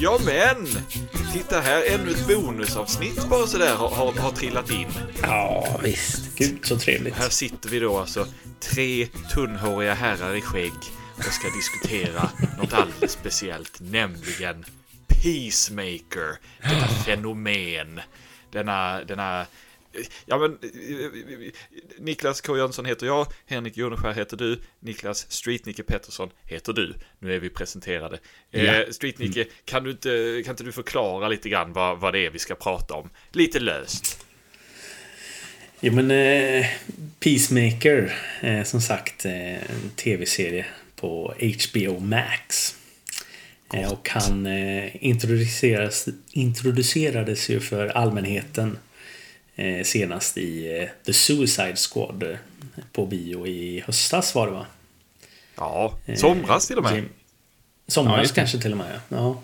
Ja men! Titta här, ännu ett bonusavsnitt bara sådär har, har, har trillat in. Ja, visst. Gud, så trevligt. Här sitter vi då alltså, tre tunnhåriga herrar i skägg och ska diskutera något alldeles speciellt, nämligen Peacemaker. Detta fenomen. Denna, denna Ja men, Niklas K Jönsson heter jag, Henrik Joneskär heter du, Niklas Streetnicke Pettersson heter du. Nu är vi presenterade. Ja. Eh, Streetnicke, kan, du inte, kan inte du förklara lite grann vad, vad det är vi ska prata om? Lite löst. Jo men eh, Peacemaker, eh, som sagt, eh, en tv-serie på HBO Max. Eh, och han eh, introduceras, introducerades ju för allmänheten eh, senast i eh, The Suicide Squad eh, på bio i höstas var det va? Ja, somras till och med. Somras Ja, kanske till och med. Ja.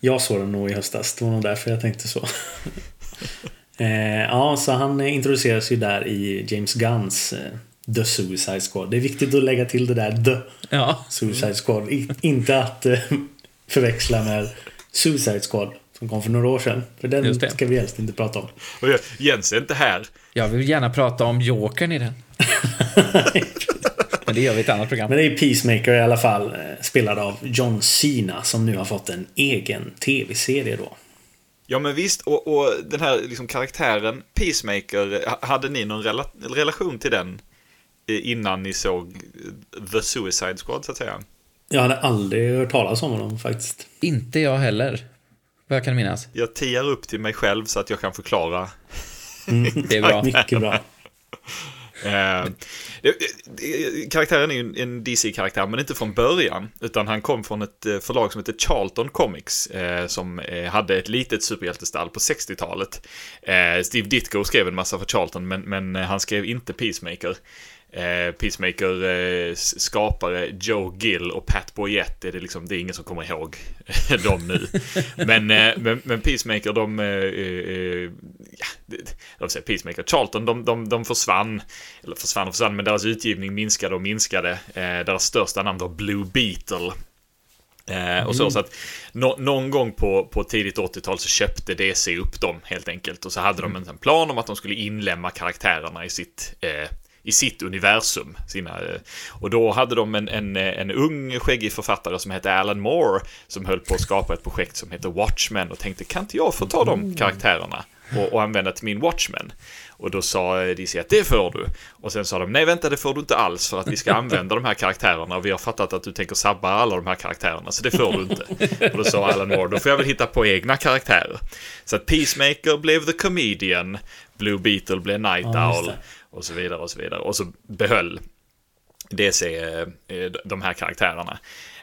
Jag såg den nog i höstas. Det var nog därför jag tänkte så. eh, ja, så han introduceras ju där i James Gunns eh, The Suicide Squad. Det är viktigt att lägga till det där The Ja. Suicide Squad. I, inte att eh, förväxla med Suicide Squad som kom för några år sedan. För den ska vi helst inte prata om. Och Jens är inte här. Jag vill gärna prata om Jokern i den. Men det gör vi i ett annat program. Men det är Peacemaker i alla fall. eh, Spelad av John Cena som nu har fått en egen tv-serie då. Ja men visst, och, och den här liksom karaktären Peacemaker, ha- hade ni någon rela- relation till den eh, innan ni såg eh, The Suicide Squad så att säga? Jag hade aldrig hört talas om honom faktiskt. Inte jag heller. Vad jag kan minnas. Jag tiar upp till mig själv så att jag kan förklara. Det är bra. Mycket bra. Eh, karaktären är ju en- DC-karaktär, men inte från början. Utan han kom från ett eh, förlag som heter Charlton Comics, eh, som eh, hade ett litet superhjältestall på 60-talet. Eh, Steve Ditko skrev en massa för Charlton, men, men eh, han skrev inte Peacemaker. Eh, Peacemaker eh, skapare Joe Gill och Pat Boyette är det liksom, det är ingen som kommer ihåg dem nu. Men, eh, men, men Peacemaker, de, eh, eh, ja, vill säga Peacemaker, Charlton, de, de, de försvann, eller försvann och försvann, men deras utgivning minskade och minskade. Eh, deras största namn var Blue Beetle. Eh, och så, så att nå- någon gång på, på tidigt 80-tal så köpte DC upp dem helt enkelt. Och så hade de en, en plan om att de skulle inlämna karaktärerna i sitt, i sitt universum. Sina, eh, och då hade de en, en, eh, en ung skäggig författare som hette Alan Moore som höll på att skapa ett projekt som heter Watchmen och tänkte kan inte jag få ta de karaktärerna och, och använda till min Watchmen? Och då sa eh, DC att det får du. Och sen sa de nej vänta det får du inte alls för att vi ska använda de här karaktärerna och vi har fattat att du tänker sabba alla de här karaktärerna så det får du inte. Och då sa Alan Moore då får jag väl hitta på egna karaktärer. Så att Peacemaker blev The Comedian, Blue Beetle blev Night Ja, Owl det och så vidare och så vidare. Och så behöll DC eh, de här karaktärerna.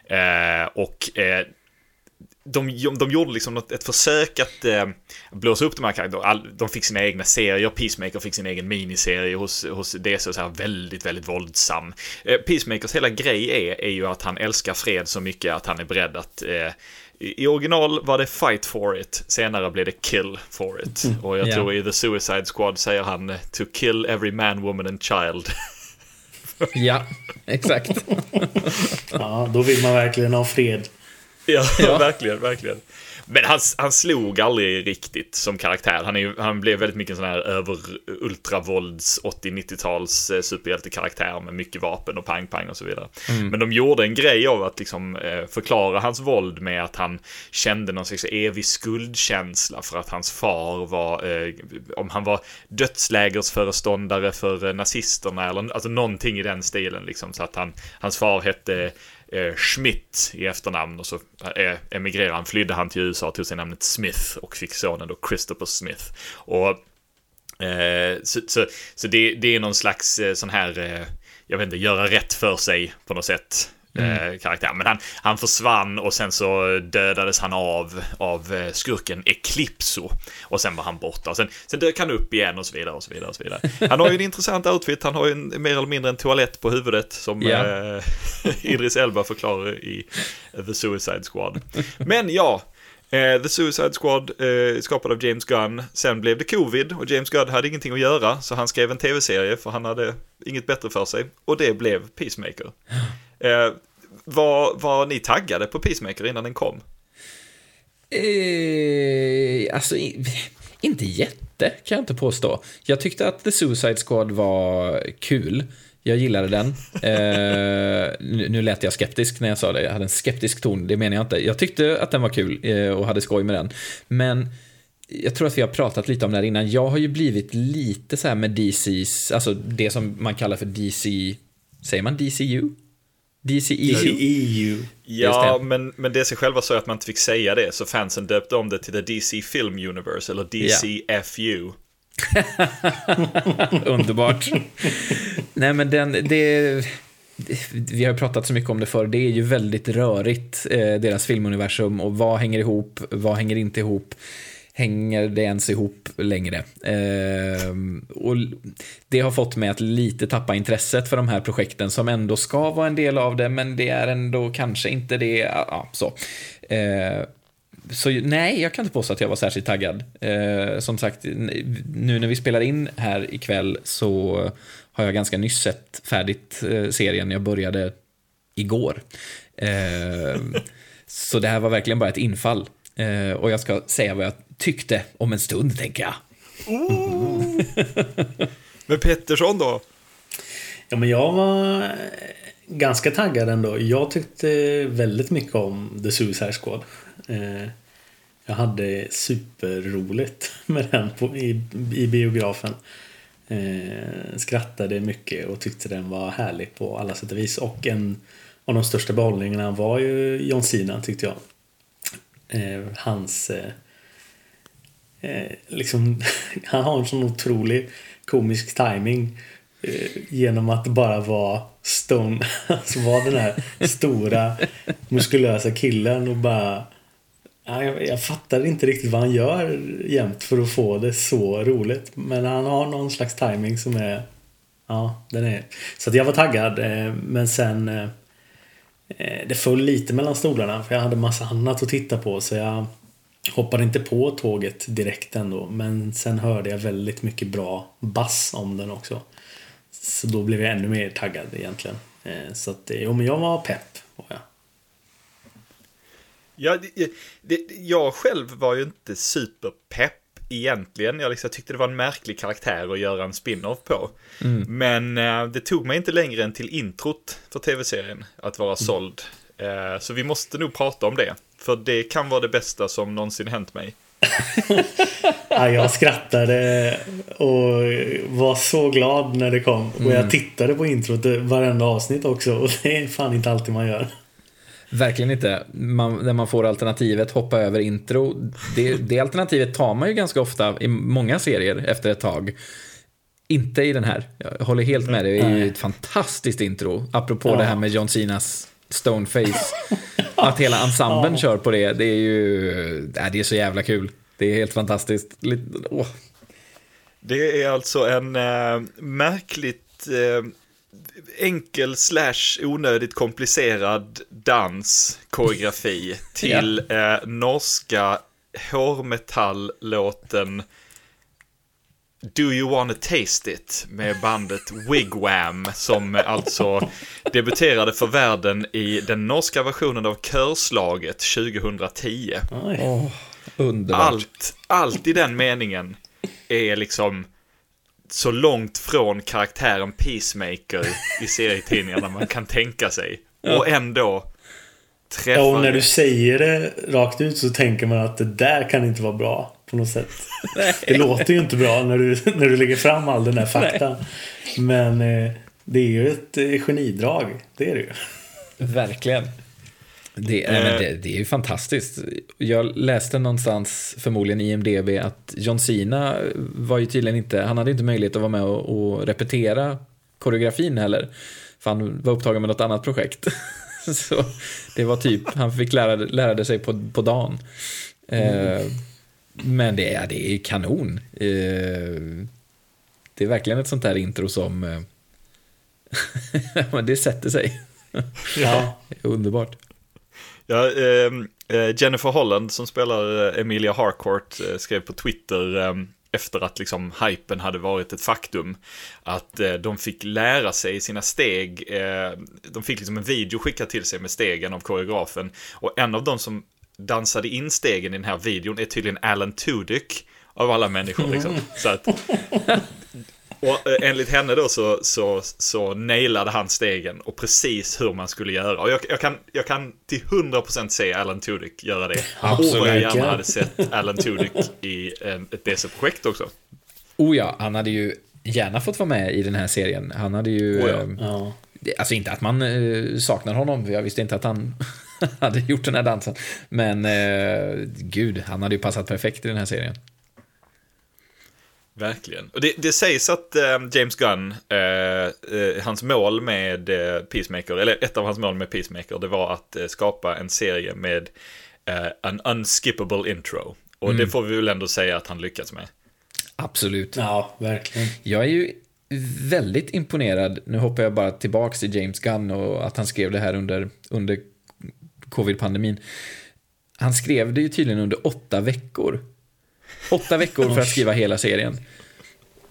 Eh, och eh, de, de gjorde liksom något, ett försök att eh, blåsa upp de här karaktärerna. De fick sina egna serier. Peacemaker fick sin egen miniserie hos, hos DC. Och så här väldigt, väldigt våldsam. Eh, Peacemakers hela grej är, är ju att han älskar fred så mycket att han är beredd att eh, i i original var det fight for it, senare blev det kill for it. Och jag Ja. tror i The Suicide Squad säger han to kill every man, woman and child. Ja, exakt. Ja, då vill man verkligen ha fred. Ja, Ja. verkligen, verkligen. Men han, han slog aldrig riktigt som karaktär. Han, är, han blev väldigt mycket en sån här över ultravålds 80-90-tals eh, superhjältekaraktär med mycket vapen och pang-pang och så vidare. Men de gjorde en grej av att liksom eh, förklara hans våld med att han kände någon slags evig skuldkänsla för att hans far var, eh, om han var dödslägersföreståndare för nazisterna eller alltså någonting i den stilen liksom. Så att han, hans far hette eh, Schmidt i efternamn och så eh, emigrerade han, flydde han till USA, tog sig namnet Smith och fick sonen då Christopher Smith. Och eh, så, så, så det, det är någon slags eh, sån här, eh, jag vet inte, göra rätt för sig på något sätt eh, karaktär. Men han, han försvann och sen så dödades han av, av eh, skurken Eclipso. Och sen var han borta. Och sen, sen dök han upp igen och så vidare och så vidare. Och så vidare. Han har ju en intressant outfit. Han har ju en, mer eller mindre en toalett på huvudet som Ja. eh, Idris Elba förklarar i The Suicide Squad. Men ja, Eh, The Suicide Squad eh, skapad av James Gunn. Sen blev det covid och James Gunn hade ingenting att göra så han skrev en tv-serie för han hade inget bättre för sig. Och det blev Peacemaker. Eh, var, var ni taggade på Peacemaker innan den kom? Eh, alltså, inte jätte kan jag inte påstå. Jag tyckte att The Suicide Squad var kul. Jag gillade den. Eh, nu, nu lät jag skeptisk när jag sa det. Jag hade en skeptisk ton, det menar jag inte. Jag tyckte att den var kul eh, och hade skoj med den. Men jag tror att vi har pratat lite om det här innan. Jag har ju blivit lite så här med DC's, alltså det som man kallar för DC, säger man DCU? DCEU? EU. Ja, men, men DC själva sa att man inte fick säga det, så fansen döpte om det till The DC Film Universe, eller DCFU. Underbart. Nej, men den, det, vi har ju pratat så mycket om det förr. Det är ju väldigt rörigt, eh, deras filmuniversum. Och vad hänger ihop, vad hänger inte ihop? Hänger det ens ihop längre? Eh, och det har fått mig att lite tappa intresset för de här projekten som ändå ska vara en del av det, men det är ändå kanske inte det. Ja, så. Eh, så nej, jag kan inte påstå att jag var särskilt taggad. Eh, som sagt, nu när vi spelar in här ikväll så har jag ganska nyss sett färdigt eh, serien. Jag började igår. Eh, så det här var verkligen bara ett infall. Eh, och jag ska säga vad jag tyckte om en stund, tänker jag. Men Pettersson då? Ja, men jag var ganska taggad ändå. Jag tyckte väldigt mycket om The Suicide Squad. Eh, Jag hade superroligt med den på, i, i biografen. Eh, skrattade mycket och tyckte den var härlig på alla sätt och vis. Och en av de största behållningarna var ju John Cena tyckte jag. Eh, hans... Eh, liksom, han har en sån otrolig komisk timing eh, genom att bara vara Stone, alltså vara den här stora muskulösa killen och bara ah, jag, jag fattar inte riktigt vad han gör jämt för att få det så roligt. Men han har någon slags timing som är... Ja, den är... Så att jag var taggad. eh, Men sen... Eh, eh, det föll lite mellan stolarna för jag hade massa annat att titta på så jag hoppade inte på tåget direkt ändå. Men sen hörde jag väldigt mycket bra bass om den också. Så då blev jag ännu mer taggad egentligen. Eh, Så att, eh, jo men jag var pepp. var jag. Ja, det, det, jag själv var ju inte superpepp egentligen. Jag liksom tyckte det var en märklig karaktär att göra en spin-off på. Men eh, det tog mig inte längre än till introt för tv-serien att vara såld. Eh, så vi måste nog prata om det. För det kan vara det bästa som någonsin hänt mig. Ja, jag skrattade och var så glad när det kom. Och jag tittade på introt varenda avsnitt också. Och det är fan inte alltid man gör. Verkligen inte. Man, när man får alternativet hoppa över intro. Det, det alternativet tar man ju ganska ofta i många serier efter ett tag. Inte i den här. Jag håller helt med dig. Det är ju ett fantastiskt intro. Apropå Ja. det här med John Cenas Stoneface. Att hela ensemblen kör på det. Det är ju... Äh, det är så jävla kul. Det är helt fantastiskt. Lite, åh. Det är alltså en eh, märkligt eh, enkel slash onödigt komplicerad danskoreografi till eh, norska hårmetalllåten Do You Wanna Taste It med bandet Wigwam som alltså debuterade för världen i den norska versionen av Körslaget 2010 Oj. Åh, underbart. allt, allt i den meningen är liksom så långt från karaktären Peacemaker i serietidningarna man kan tänka sig. Och ändå träffar Ja, och när du säger det rakt ut så tänker man att det där kan inte vara bra. På något sätt. Det låter ju inte bra när du, när du lägger fram all den här fakta. Men eh, det är ju ett eh, genidrag. Det är det ju. Verkligen. Det, nej, men det, det är ju fantastiskt. Jag läste någonstans, förmodligen i IMDB, att John Cena var ju tydligen inte, han hade inte möjlighet att vara med och, och repetera koreografin heller. För han var upptagen med något annat projekt. Så det var typ, han fick lära, lära sig på, på dagen. Eh, men det är, det är kanon. Eh, det är verkligen ett sånt där intro som... Eh, det sätter sig. Ja. Underbart. Ja, ehm, eh, Jennifer Holland som spelar eh, Emilia Harcourt skrev på Twitter eh, efter att liksom hypen hade varit ett faktum. Att eh, de fick lära sig sina steg. Eh, de fick liksom en video skickad till sig med stegen av koreografen. Och en av de som dansade in stegen i den här videon är tydligen Alan Tudyk. Av alla människor liksom. Så att, och eh, enligt henne då så, så, så nailade han stegen och precis hur man skulle göra. Och jag, jag, kan, jag kan till 100% se Alan Tudyk göra det. Absolut. Och vad jag gärna hade sett Alan Tudyk i en, ett DC-projekt också. Oh ja, han hade ju gärna fått vara med i den här serien. Han hade ju... Oh ja. eh, Ja. det- Alltså inte att man eh, saknar honom, för jag visste inte att han hade gjort den här dansen. Men eh, gud, han hade ju passat perfekt i den här serien. Verkligen. Och det, det sägs att eh, James Gunn, eh, eh, hans mål med eh, Peacemaker, eller ett av hans mål med Peacemaker, det var att eh, skapa en serie med eh, en unskippable intro. Och det får vi väl ändå säga att han lyckats med. Absolut. ja, verkligen. Jag är ju väldigt imponerad, nu hoppar jag bara tillbaks till James Gunn och att han skrev det här under, under covid-pandemin. Han skrev det ju tydligen under åtta veckor. Åtta veckor för att skriva hela serien.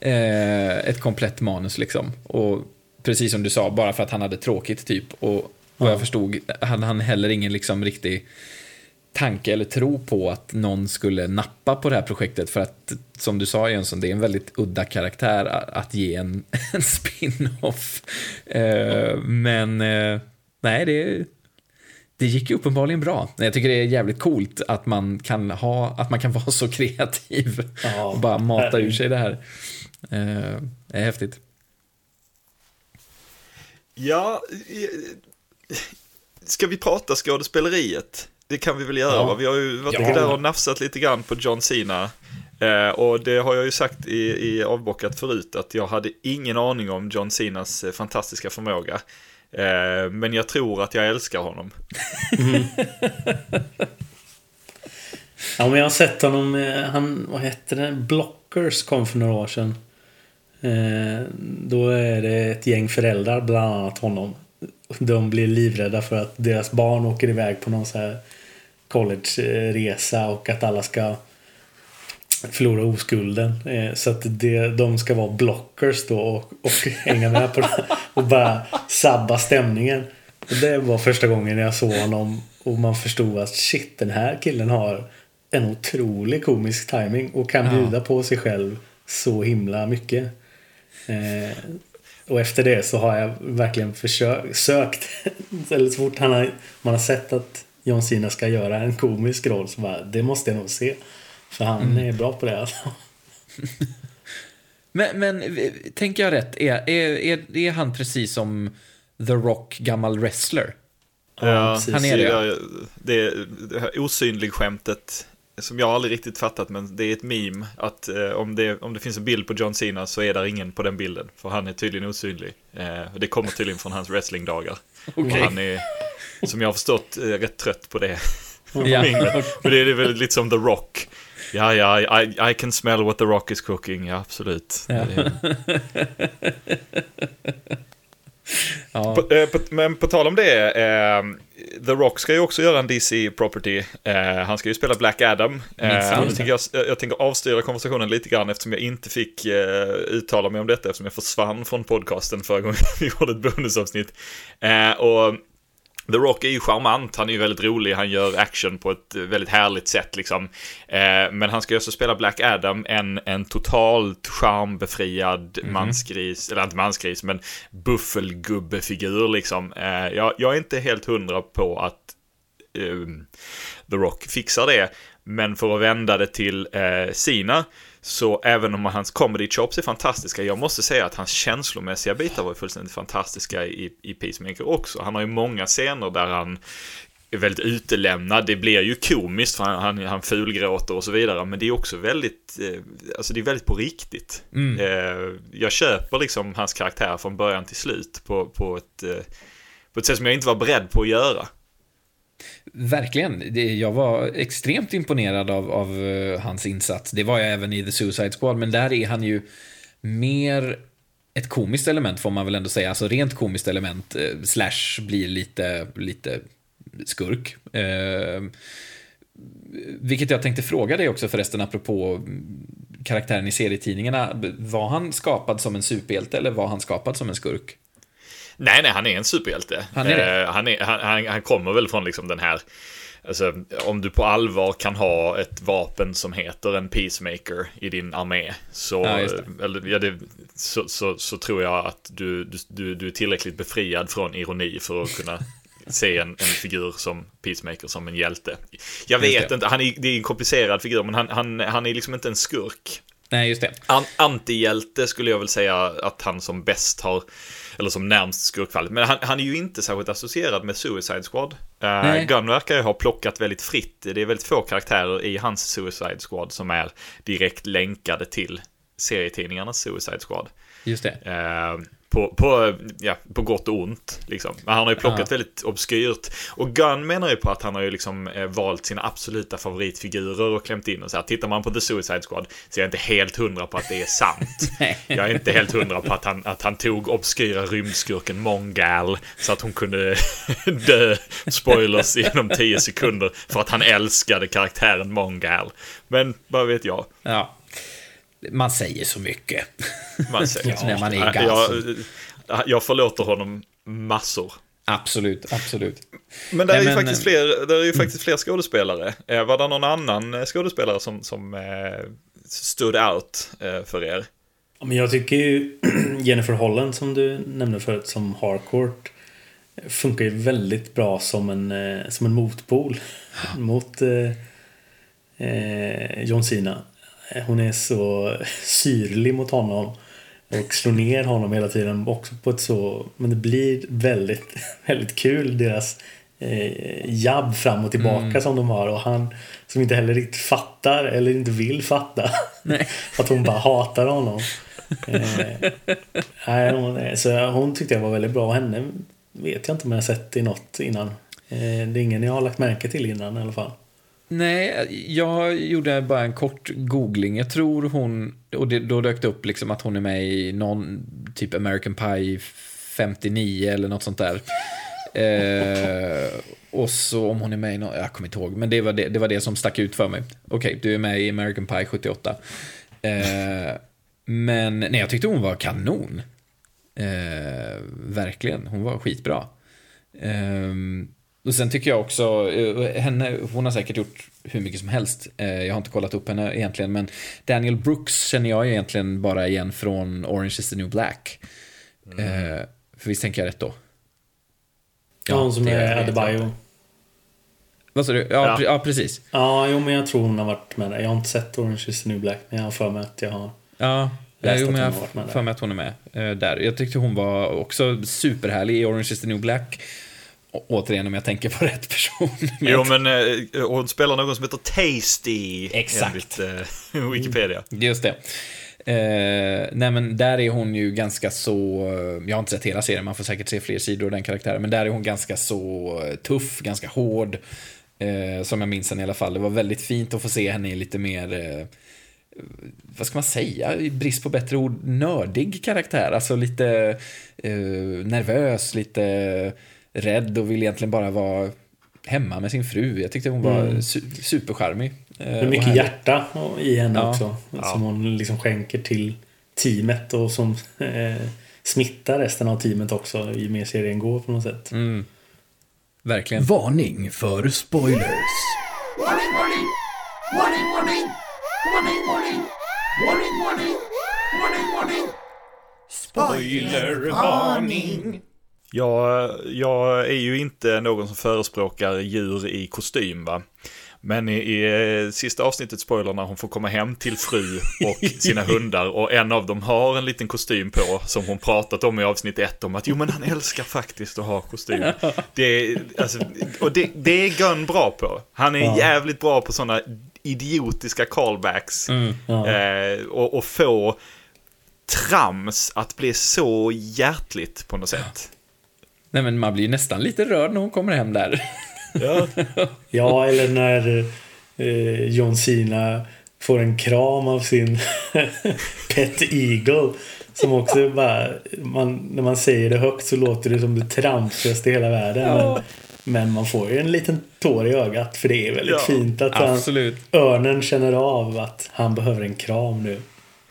Eh, ett komplett manus liksom. Och precis som du sa, bara för att han hade tråkigt typ. Och vad jag förstod hade han heller ingen liksom riktig tanke eller tro på att någon skulle nappa på det här projektet för att, som du sa Jönsson, det är en väldigt udda karaktär att ge en, en spin-off. Eh, men eh, nej, det, det gick ju uppenbarligen bra. Jag tycker det är jävligt coolt att man kan, ha, att man kan vara så kreativ Ja, och bara mata ur sig det här. Eh, det är häftigt. Ja, eh, ska vi prata skådespeleriet? Det kan vi väl göra, Ja. va? Vi har ju varit Ja. där och nafsat lite grann på John Cena. Eh, och det har jag ju sagt i, i avbockat förut, att jag hade ingen aning om John Cenas eh, fantastiska förmåga. Eh, men jag tror att jag älskar honom. Ja, men jag har sett honom, eh, han, vad hette det? Blockers kom för några år sedan. Eh, då är det ett gäng föräldrar, bland annat honom. De blir livrädda för att deras barn åker iväg på någon så här college-resa eh, och att alla ska förlora oskulden. Eh, så att det, de ska vara blockers då och, och hänga med på det och bara sabba stämningen. Och det var första gången jag såg honom och man förstod att shit, den här killen har en otrolig komisk timing och kan Ja. bjuda på sig själv så himla mycket. Eh, och efter det så har jag verkligen försökt, sökt, eller så fort han har, man har sett att John Cena ska göra en komisk roll så bara, det måste jag nog se. För han är bra på det alltså. Men, men eh, tänker jag rätt, är, är, är, är han precis som The Rock gammal wrestler? Ja, precis. han är det, ja. det, det, det här osynlig skämtet som jag aldrig riktigt fattat, men det är ett meme att eh, om, det, om det finns en bild på John Cena så är där ingen på den bilden, för han är tydligen osynlig. Eh, och det kommer tydligen från hans wrestlingdagar. Och Okej. han är, som jag har förstått, eh, rätt trött på det. Ja. För det är väl lite som The Rock. Ja, ja, I, I can smell what The Rock is cooking, ja absolut. Ja. Ja. På, eh, på, men på tal om det, eh, The Rock ska ju också göra en DC-property. Eh, han ska ju spela Black Adam. Eh, jag, tänker, jag, jag tänker avstyra konversationen lite grann eftersom jag inte fick eh, uttala mig om detta eftersom jag försvann från podcasten förra gången vi gjorde ett bonusavsnitt. Eh, och The Rock är ju charmant, han är ju väldigt rolig, han gör action på ett väldigt härligt sätt liksom. Eh, men han ska ju också spela Black Adam, en, en totalt charmbefriad mansgris, eller inte mansgris, men buffelgubbefigur liksom. Eh, jag, jag är inte helt hundra på att ehm, The Rock fixar det. Men för att vända det till eh, Sina, så även om hans comedy chops är fantastiska, jag måste säga att hans känslomässiga bitar var fullständigt fantastiska i, i Peacemaker också. Han har ju många scener där han är väldigt utelämnad. Det blir ju komiskt för han, han, han fulgråter och så vidare, men det är också väldigt, eh, alltså det är väldigt på riktigt. Mm. Eh, jag köper liksom hans karaktär från början till slut på, på ett eh, På ett sätt som jag inte var beredd på att göra. Verkligen. Det, jag var extremt imponerad av, av uh, hans insats. Det var jag även i The Suicide Squad, men där är han ju mer ett komiskt element får man väl ändå säga. Alltså rent komiskt element. Uh, slash blir lite, lite skurk. Uh, vilket jag tänkte fråga dig också förresten apropå mm, karaktären i serietidningarna. Var han skapad som en superhjälte eller var han skapad som en skurk? Nej, nej, han är en superhjälte. Han, är eh, han, är, han, han, kommer väl från liksom den här... Alltså, om du på allvar kan ha ett vapen som heter en peacemaker i din armé så, ja, eller, ja, det, så, så, så, tror jag att du, du, du är tillräckligt befriad från ironi för att kunna se en, en figur som Peacemaker som en hjälte. Jag vet inte, han är, det är en komplicerad figur, men han, han, han är liksom inte en skurk. Nej, just det. An, antihjälte skulle jag väl säga att han som bäst har, eller som närmst skurkfallet. Men han, han är ju inte särskilt associerad med Suicide Squad. Uh, Gunn verkar ju ha plockat väldigt fritt. Det är väldigt få karaktärer i hans Suicide Squad som är direkt länkade till serietidningarnas Suicide Squad. Just det. Uh, på, på, ja, på gott och ont. Liksom. Men han har ju plockat ja. väldigt obskyrt. Och Gunn menar ju på att han har ju liksom eh, valt sina absoluta favoritfigurer och klämt in och så här. Tittar man på The Suicide Squad så är jag inte helt hundra på att det är sant. jag är inte helt hundra på att han, att han tog obskyra rymdskurken Mongal så att hon kunde dö, spoilers, inom tio sekunder för att han älskade karaktären Mongal. Men vad vet jag. Ja. Man säger så mycket. Man säger, när man är jag, jag förlåter honom massor. Absolut, absolut. Men det är, ju, men, faktiskt fler, det är ju faktiskt fler skådespelare. Eh, var det någon annan skådespelare som, som eh, stood out eh, för er? men jag tycker ju Jennifer Holland som du nämnde förut som Harcourt funkar ju väldigt bra som en, eh, som en motpol mot eh, eh, John Cena. Hon är så syrlig mot honom. Och slår ner honom hela tiden också på ett så... Men det blir väldigt, väldigt kul deras eh, jabb fram och tillbaka mm. som de har. Och han som inte heller riktigt fattar eller inte vill fatta. Nej. att hon bara hatar honom. eh, nej, hon, så hon tyckte jag var väldigt bra. Och henne vet jag inte om jag sett i något innan. Eh, det är ingen jag har lagt märke till innan i alla fall. Nej, jag gjorde bara en kort googling. Jag tror hon, och det, då dök det upp liksom att hon är med i någon typ American Pie 59 eller något sånt där. Eh, och så om hon är med i någon, jag kommer inte ihåg, men det var det, det, var det som stack ut för mig. Okej, okay, du är med i American Pie 78. Eh, men nej, jag tyckte hon var kanon. Eh, verkligen, hon var skitbra. Eh, och sen tycker jag också, eh, henne, hon har säkert gjort hur mycket som helst. Eh, jag har inte kollat upp henne egentligen, men Daniel Brooks känner jag egentligen bara igen från Orange is the new black. Mm. Eh, för visst tänker jag rätt då? Ja, hon som är Adebayo. Vad sa du? Ja, ja. Pre ja, precis. Ja, jo, men jag tror hon har varit med där. Jag har inte sett Orange is the new black, men jag har för mig att jag har Ja, Ja, jo, men jag har för mig att hon är med där. Jag tyckte hon var också superhärlig i Orange is the new black. Återigen om jag tänker på rätt person. jo, men eh, hon spelar någon som heter Tasty. Exakt. Enligt eh, Wikipedia. Just det. Eh, nej men där är hon ju ganska så, jag har inte sett hela serien, man får säkert se fler sidor av den karaktären, men där är hon ganska så tuff, ganska hård. Eh, som jag minns henne i alla fall. Det var väldigt fint att få se henne i lite mer, eh, vad ska man säga, i brist på bättre ord, nördig karaktär. Alltså lite eh, nervös, lite rädd och vill egentligen bara vara hemma med sin fru. Jag tyckte hon var mm. su supercharmig. Det är mycket hjärta i henne ja. också. Ja. Som hon liksom skänker till teamet och som eh, smittar resten av teamet också ju mer serien går på något sätt. Mm. Verkligen. Varning för spoilers. Warning, warning! Warning, warning! Warning, warning! Warning, warning! Warning, warning! Spoilervarning! Jag, jag är ju inte någon som förespråkar djur i kostym va. Men i, i eh, sista avsnittet, spoiler, när hon får komma hem till fru och sina hundar och en av dem har en liten kostym på som hon pratat om i avsnitt ett om att jo men han älskar faktiskt att ha kostym. Det, alltså, och det, det är Gunn bra på. Han är ja. jävligt bra på sådana idiotiska callbacks. Mm, ja. eh, och, och få trams att bli så hjärtligt på något sätt. Nej, men man blir ju nästan lite rörd när hon kommer hem där. Ja, Ja, eller när eh, John Cena får en kram av sin Pet Eagle. Som också bara, man, när man säger det högt så låter det som det tramsigaste i hela världen. Ja. Men, men man får ju en liten tår i ögat för det är väldigt Ja, fint att han, Absolut. örnen känner av att han behöver en kram nu.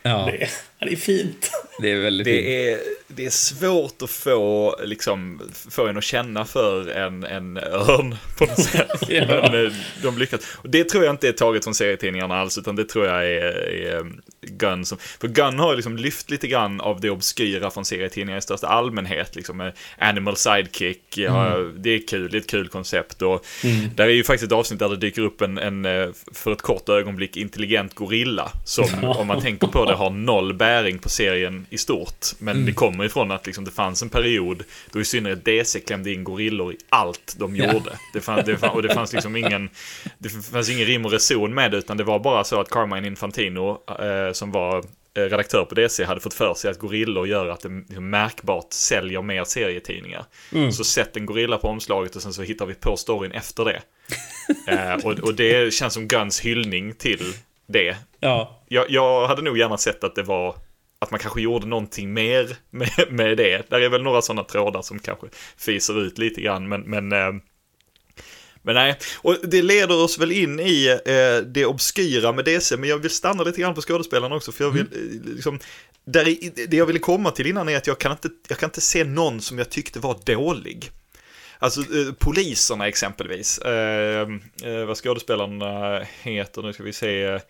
Ja, Det, det är fint. det är väldigt fint. det är, det är svårt att få, liksom, få en att känna för en, en örn på något sätt. Ja. Men eh, de lyckas. Och det tror jag inte är taget från serietidningarna alls, utan det tror jag är, är Gunn som... För Gunn har liksom lyft lite grann av det obskyra från serietidningar i största allmänhet, liksom med Animal Sidekick, ja, det är kul, det är ett kul koncept och där är ju faktiskt ett avsnitt där det dyker upp en, en eh, för ett kort ögonblick, intelligent gorilla som, om man tänker på det, har noll bäring på serien i stort. Men det kommer ifrån att liksom, det fanns en period då i synnerhet DC klämde in gorillor i allt de Ja. gjorde. Det fann, det fann, och det fanns liksom ingen, det fanns ingen rim och reson med det, utan det var bara så att Carmine Infantino, eh, som var eh, redaktör på DC, hade fått för sig att gorillor gör att det liksom märkbart säljer mer serietidningar. Så sätt en gorilla på omslaget och sen så hittar vi på storyn efter det. eh, och, och det känns som Guns hyllning till det. Ja, Jag, jag hade nog gärna sett att det var att man kanske gjorde någonting mer med, med det. Där är väl några sådana trådar som kanske fiser ut lite grann, men, men eh, men nej, och det leder oss väl in i eh, det obskyra med DC, men jag vill stanna lite grann på skådespelarna också, för jag vill eh, liksom, där det jag ville komma till innan är att jag kan, inte, jag kan inte se någon som jag tyckte var dålig. Alltså eh, poliserna exempelvis, eh, eh, vad skådespelarna heter, nu ska vi se,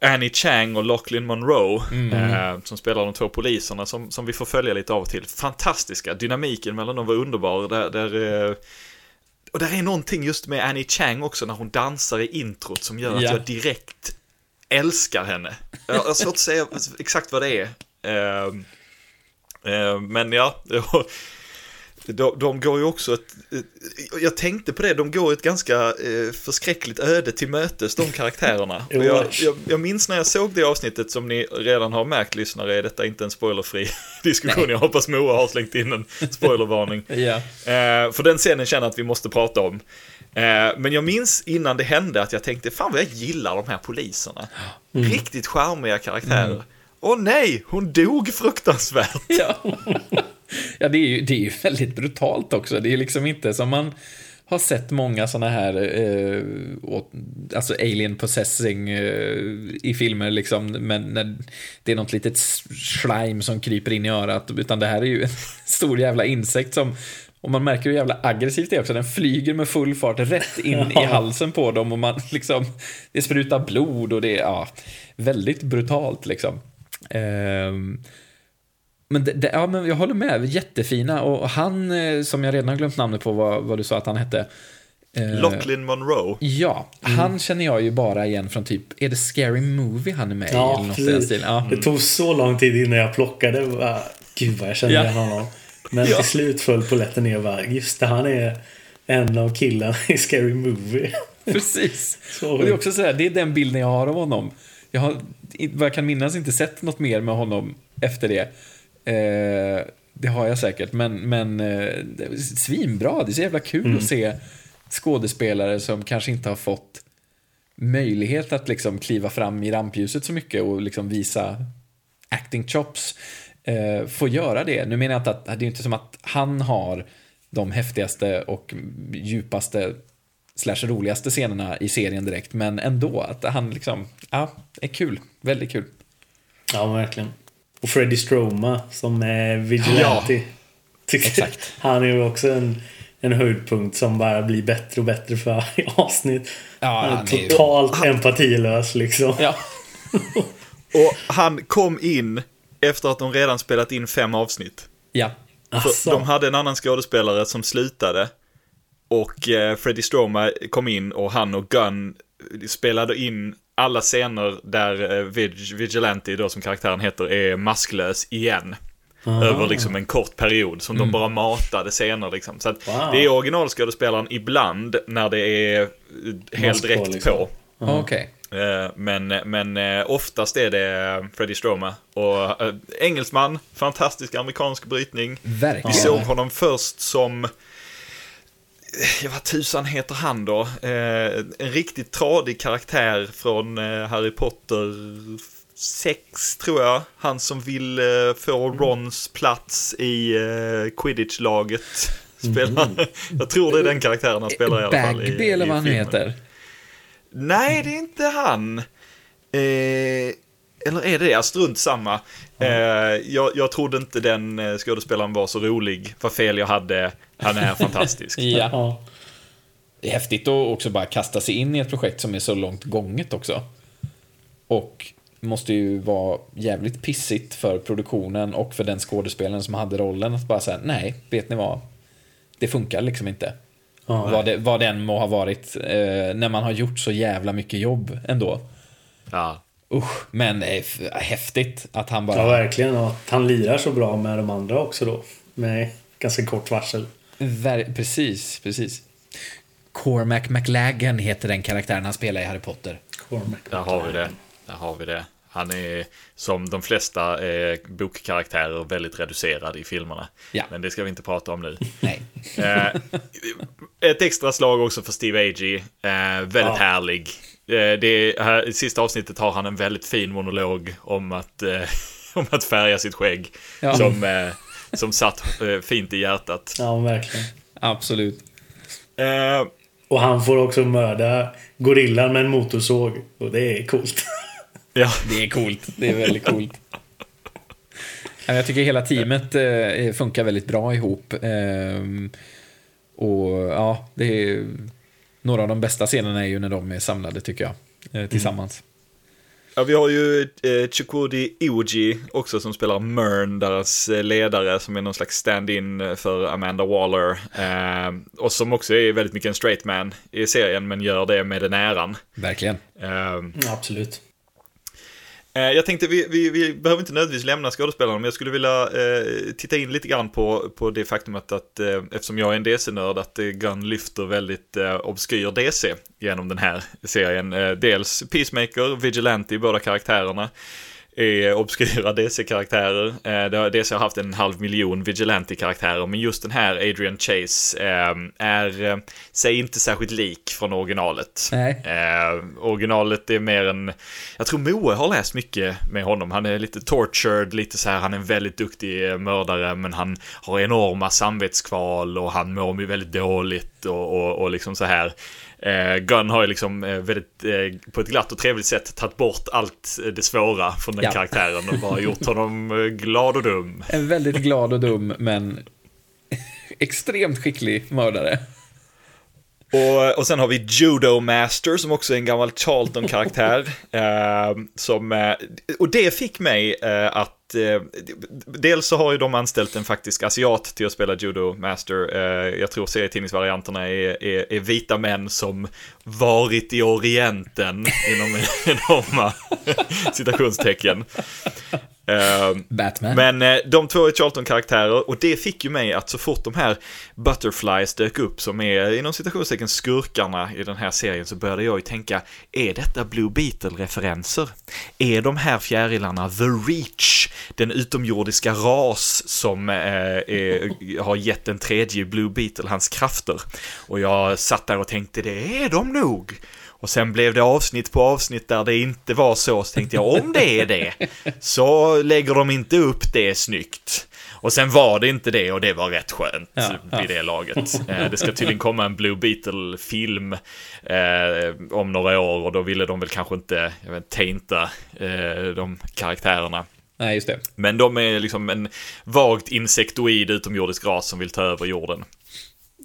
Annie Chang och Lachlan Monroe, eh, som spelar de två poliserna som, som vi får följa lite av och till. Fantastiska, dynamiken mellan dem var underbar. Där, där, eh, och där är någonting just med Annie Chang också när hon dansar i introt som gör att Ja. jag direkt älskar henne. Jag har svårt att säga exakt vad det är. Eh, eh, men ja, de, de går ju också ett, ett- jag tänkte på det, de går ett ganska eh, förskräckligt öde till mötes, de karaktärerna. Jag, jag, jag minns när jag såg det avsnittet, som ni redan har märkt lyssnare, är detta inte en spoilerfri diskussion. Jag hoppas Moa har slängt in en spoilervarning. ja. Eh, för den scenen känner jag att vi måste prata om. Eh, men jag minns innan det hände att jag tänkte, fan vad jag gillar de här poliserna. Riktigt charmiga karaktärer. Åh nej, hon dog fruktansvärt. Ja, ja det, är ju, det är ju väldigt brutalt också. Det är liksom inte som man har sett många sådana här, eh, åt, alltså alien possessing eh, i filmer liksom, men när det är något litet slime som kryper in i örat, utan det här är ju en stor jävla insekt som och man märker hur jävla aggressivt det är också. Den flyger med full fart rätt in i halsen på dem och man liksom, det sprutar blod och det är, ja, väldigt brutalt liksom. Ehm, men, det, det, ja, men jag håller med, jättefina. Och han, eh, som jag redan har glömt namnet på, vad, vad du sa att han hette. eh, Lachlan Monroe. Ja, han känner jag ju bara igen från typ, är det Scary Movie han är med i? Ja, eller något i precis. stilen? Ja. Det tog så lång tid innan jag plockade. Bara, Gud vad jag kände Ja. igen honom. Men Ja. till slut föll polletten ner. Bara, just det, han är en av killarna i Scary Movie. Precis. Och det är också så här, det är den bilden jag har av honom. Jag har, i- vad jag kan minnas, inte sett något mer med honom efter det. Eh, det har jag säkert, men, men eh, svinbra. Det är så jävla kul att se skådespelare som kanske inte har fått möjlighet att liksom kliva fram i rampljuset så mycket och liksom visa acting chops eh, få göra det. Nu menar jag inte att det är inte som att han har de häftigaste och djupaste slash roligaste scenerna i serien direkt, men ändå att han liksom, ja, är kul. Väldigt kul. Ja, verkligen. Och Freddie Stroma som är vigilante. Tycker- exakt. Han är ju också en, en höjdpunkt som bara blir bättre och bättre för varje avsnitt. Ja, han är han är ju- totalt empatilös liksom. Ja, Och han kom in efter att de redan spelat in fem avsnitt. ja. Asså. de hade en annan skådespelare som slutade. Och eh, Freddie Stroma kom in och han och Gunn spelade in alla scener där eh, Vig- Vigilante, då som karaktären heter, är masklös igen. Ah. Över liksom en kort period som de bara matade scener liksom. Så att Wow. det är originalskådespelaren ibland när det är eh, helt direkt liksom. på. Okej. Eh, Men, men eh, oftast är det Freddie Stroma. Och engelsman, fantastisk amerikansk brytning. Vi Verkligen. såg honom först som... Ja, vad tusan heter han då? Eh, en riktigt tradig karaktär från eh, Harry Potter 6, tror jag. Han som vill eh, få Rons plats i eh, Quidditch-laget. Spelar. Jag tror det är den karaktären han spelar i alla fall. Bagby eller vad han filmen. heter. Nej, det är inte han. Eh, eller är det det? Strunt samma. Eh, jag, jag trodde inte den eh, skådespelaren var så rolig. Vad fel jag hade. Han är fantastisk. Ja. Det är häftigt att också bara kasta sig in i ett projekt som är så långt gånget också. Och måste ju vara jävligt pissigt för produktionen och för den skådespelaren som hade rollen att bara säga nej, vet ni vad? Det funkar liksom inte. Ja. vad, det, vad den må ha varit eh, när man har gjort så jävla mycket jobb ändå. Ja. Usch, men eh, häftigt att han bara... ja, verkligen. Och att han lirar så bra med de andra också då. Med ganska kort varsel. Ver- precis, precis. Cormac McLagan heter den karaktären han spelar i Harry Potter. Cormac. Där har vi det. Där har vi det. Han är som de flesta eh, bokkaraktärer väldigt reducerad i filmerna. Ja. Men det ska vi inte prata om nu. Nej. Eh, ett extra slag också för Steve Agee. Eh, väldigt Ja. härlig. Eh, det här, I sista avsnittet har han en väldigt fin monolog om att, eh, om att färga sitt skägg. Ja. Som, eh, som satt eh, fint i hjärtat. Ja, verkligen. Absolut. Eh, Och han får också mörda gorillan med en motorsåg. Och det är coolt. ja. Det är coolt. Det är väldigt coolt. Ja, Jag tycker hela teamet funkar väldigt bra ihop. Ehm, och ja, det är... Några av de bästa scenerna är ju när de är samlade tycker jag. eh, Tillsammans. Ja, vi har ju eh, Chukwudi Iwoji också som spelar Mern, deras eh, ledare, som är någon slags stand-in eh, för Amanda Waller. Eh, och som också är väldigt mycket en straight man i serien, men gör det med den äran. Verkligen. Eh, Absolut. Eh, jag tänkte, vi, vi, vi behöver inte nödvändigtvis lämna skådespelarna, men jag skulle vilja eh, titta in lite grann på, på det faktumet att, eh, eftersom jag är en DC-nörd, att eh, Gunn lyfter väldigt eh, obskyr DC genom den här serien. Eh, dels Peacemaker, Vigilante, båda karaktärerna är obskyra DC-karaktärer. Eh, DC har haft en halv miljon Vigilante-karaktärer, men just den här Adrian Chase eh, är eh, sig inte särskilt lik från originalet. Eh, originalet är mer en, jag tror Moe har läst mycket med honom. Han är lite tortured, lite så här, han är en väldigt duktig eh, mördare, men han har enorma samvetskval och han mår väldigt dåligt och, och, och liksom så här. Eh, Gunn har ju liksom eh, väldigt, eh, på ett glatt och trevligt sätt tagit bort allt det svåra från den Ja. karaktären och bara gjort honom glad och dum. En väldigt glad och dum, men extremt skicklig mördare. Och, och sen har vi Judo Master som också är en gammal Charlton-karaktär. eh, som, eh, och det fick mig eh, att... Eh, dels så har ju de anställt en faktisk asiat till att spela Judo Master. Eh, jag tror serietidningsvarianterna är, är, är vita män som varit i Orienten inom enorma citationstecken. Eh, Batman. men eh, de två är Charlton-karaktärer och det fick ju mig att så fort de här Butterflies dök upp som är inom citationstecken skurkarna i den här serien så började jag ju tänka, är detta Blue Beetle-referenser? Är de här fjärilarna The Reach, den utomjordiska ras som eh, är, har gett den tredje Blue Beetle hans krafter? Och jag satt där och tänkte, det är de nog. Och sen blev det avsnitt på avsnitt där det inte var så, så tänkte jag om det är det, så lägger de inte upp det snyggt. Och sen var det inte det och det var rätt skönt Ja, ja. vid det laget. Eh, det ska tydligen komma en Blue Beetle-film eh, om några år och då ville de väl kanske inte, jag vet, tainta eh, de karaktärerna. Nej, just det. Men de är liksom en vagt insektoid utomjordisk ras som vill ta över jorden.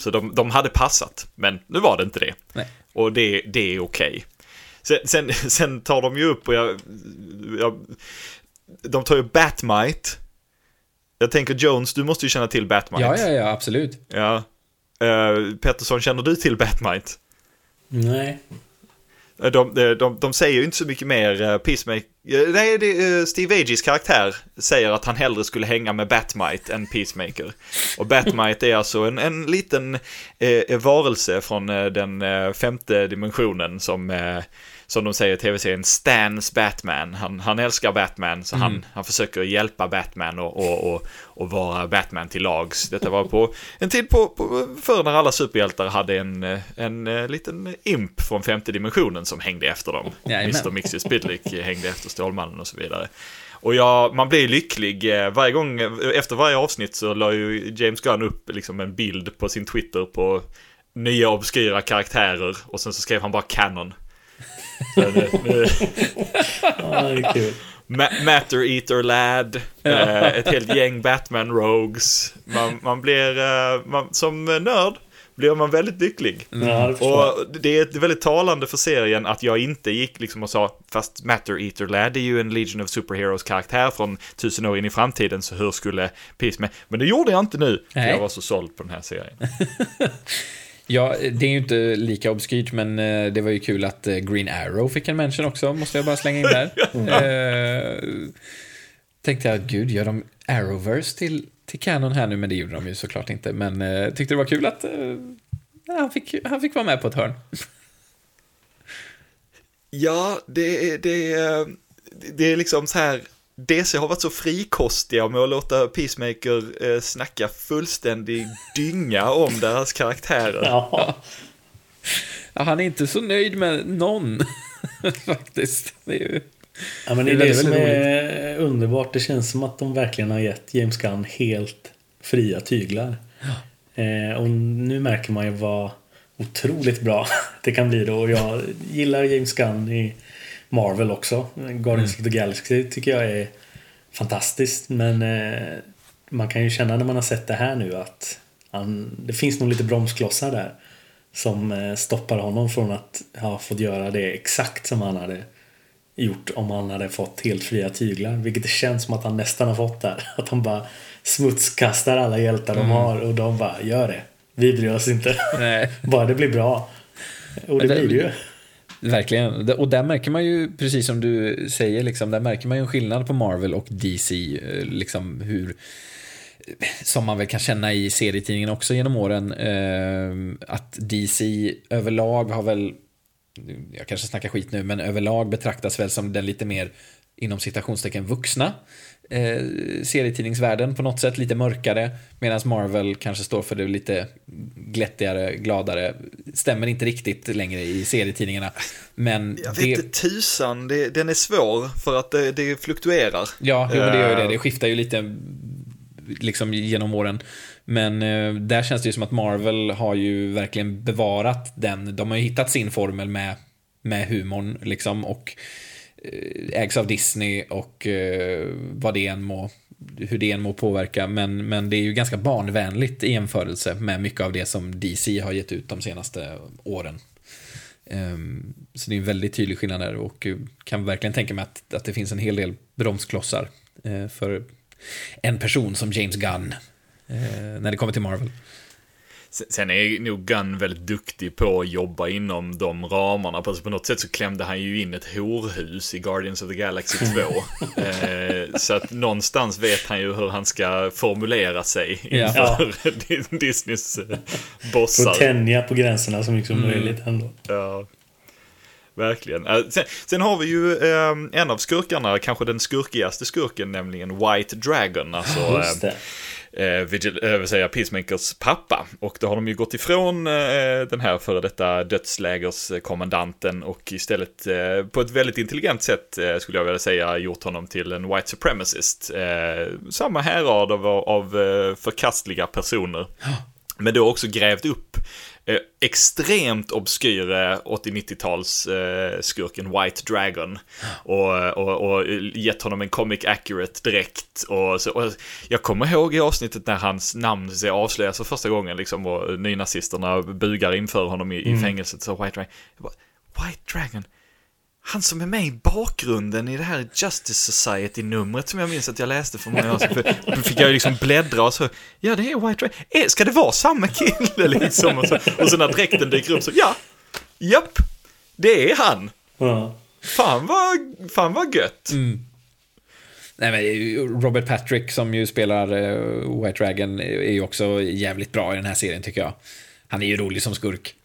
Så de, de hade passat, men nu var det inte det. Nej. Och det, det är okej. Sen, sen, sen tar de ju upp och jag, jag... De tar ju Batmite. Jag tänker Jones, du måste ju känna till Batmite. Ja, ja, ja, absolut. ja. Uh, Pettersson, känner du till Batmite? Nej. Eh, de, eh, de, de, säger ju inte så mycket mer. Eh, Peacemaker... Nej, det, Steve Agees karaktär säger att han hellre skulle hänga med Batmite än Peacemaker. Och Batmite är alltså en, en liten eh, varelse från den femte dimensionen som, eh, som de säger i tv-serien, Stans Batman. Han, han älskar Batman, så han, han försöker hjälpa Batman och, och, och, och vara Batman till lags. Detta var på en tid på, på, förr när alla superhjältar hade en, eh, en, en liten imp från femte dimensionen som hängde efter dem. Jajamän. Mr. Mixie Spidlick hängde efter Stålmannen och så vidare. Och ja, man blir lycklig. eh, Varje gång, efter varje avsnitt så la ju James Gunn upp liksom en bild på sin Twitter på nya obskyra karaktärer och sen så skrev han bara Canon. Så, Ja, det är kul. Ma- Matter Eater Lad, eh, ett helt gäng Batman Rogues. Man, man blir, eh, man, som nörd blir man väldigt lycklig. Ja, det. Och det är väldigt talande för serien att jag inte gick liksom och sa fast Matter Eater Lad är ju en Legion of Superheroes karaktär från tusen år in i framtiden så hur skulle Peace med? Men det gjorde jag inte nu. För Nej. jag var så såld på den här serien. Ja, det är ju inte lika obskyrt, men eh, det var ju kul att eh, Green Arrow fick en mention också, måste jag bara slänga in där. eh, tänkte jag, gud, gör de Arrowverse till, till Canon här nu? Men det gjorde de ju såklart inte. Men eh, tyckte det var kul att eh, han, fick, han fick vara med på ett hörn. Ja, det, det, det är liksom så här. DC har varit så frikostiga med att låta Peacemaker eh, snacka fullständig dynga om deras karaktärer. Ja. Ja, han är inte så nöjd med någon, faktiskt. Det är ju... ja, men det är Det det, som är underbart. Det känns som att de verkligen har gett James Gunn helt fria tyglar. Eh, och nu märker man ju vad otroligt bra det kan bli då. Och jag gillar James Gunn i Marvel också. Guardians of the Galaxy tycker jag är fantastiskt. Men eh, man kan ju känna när man har sett det här nu att han, det finns nog lite bromsklossar där. Som eh, stoppar honom från att ha fått göra det exakt som han hade gjort om han hade fått helt fria tyglar. Vilket det känns som att han nästan har fått där. Att han bara smutskastar alla hjältar de har och de bara gör det. Vi bryr oss inte. Nej. bara det blir bra. Och det det- blir det ju. Verkligen. Och där märker man ju, precis som du säger, liksom, där märker man ju en skillnad på Marvel och DC. Eh, liksom hur, som man väl kan känna i serietidningen också genom åren. Eh, att DC överlag har väl, jag kanske snackar skit nu, men överlag betraktas väl som den lite mer inom citationstecken vuxna eh, serietidningsvärlden på något sätt, lite mörkare. Medan Marvel kanske står för det lite glättigare, gladare. Stämmer inte riktigt längre i serietidningarna. Men Jag det, vet inte tusan, det, den är svår för att det, det fluktuerar. Ja, jo, det gör ju det. Eh, Det skiftar ju lite liksom genom åren. Men eh, där känns det ju som att Marvel har ju verkligen bevarat den. De har ju hittat sin formel med, med humorn liksom och Eh, ägs av Disney och eh, vad det än må hur det än må påverka, men, men det är ju ganska barnvänligt i jämförelse med mycket av det som DC har gett ut de senaste åren. Ehm, så det är en väldigt tydlig skillnad där och eh, kan verkligen tänka mig att, att det finns en hel del bromsklossar eh, för en person som James Gunn eh, när det kommer till Marvel. Sen- är nog Gunn väldigt duktig på att jobba inom de ramarna. På något sätt så klämde han ju in ett horhus i Guardians of the Galaxy 2. eh, så att någonstans vet han ju hur han ska formulera sig Ja. inför Disneys eh, bossar. tänja på gränserna så mycket som möjligt ändå. Ja, verkligen. Eh, Sen, sen har vi ju eh, en av skurkarna, kanske den skurkigaste skurken, nämligen White Dragon. Alltså, det. Eh, Vigil, eh, vill säga Peacemakers pappa. Och då har de ju gått ifrån eh, den här före detta dödslägerskommandanten och istället eh, på ett väldigt intelligent sätt skulle jag vilja säga gjort honom till en white supremacist. Samma härad av, av förkastliga personer. Men då också grävt upp extremt obskyre 80-90-tals eh, White Dragon. Och, och, och gett honom en comic accurate dräkt. Och, så, och jag kommer ihåg i avsnittet när hans namn avslöjas för första gången liksom, och nynazisterna bugar inför honom i, i fängelset. Så White Dragon, bara, White Dragon? Han som är med i bakgrunden i det här Justice Society-numret som jag minns att jag läste för många år sedan. Då fick jag ju liksom bläddra och så, ja det är White Dragon. Eh, Ska det vara samma kille liksom? Och så, och så när dräkten dyker upp så, ja, japp, det är han. Ja. Fan vad, fan vad gött. Nej, men Robert Patrick som ju spelar eh, White Dragon är ju också jävligt bra i den här serien tycker jag. Han är ju rolig som skurk.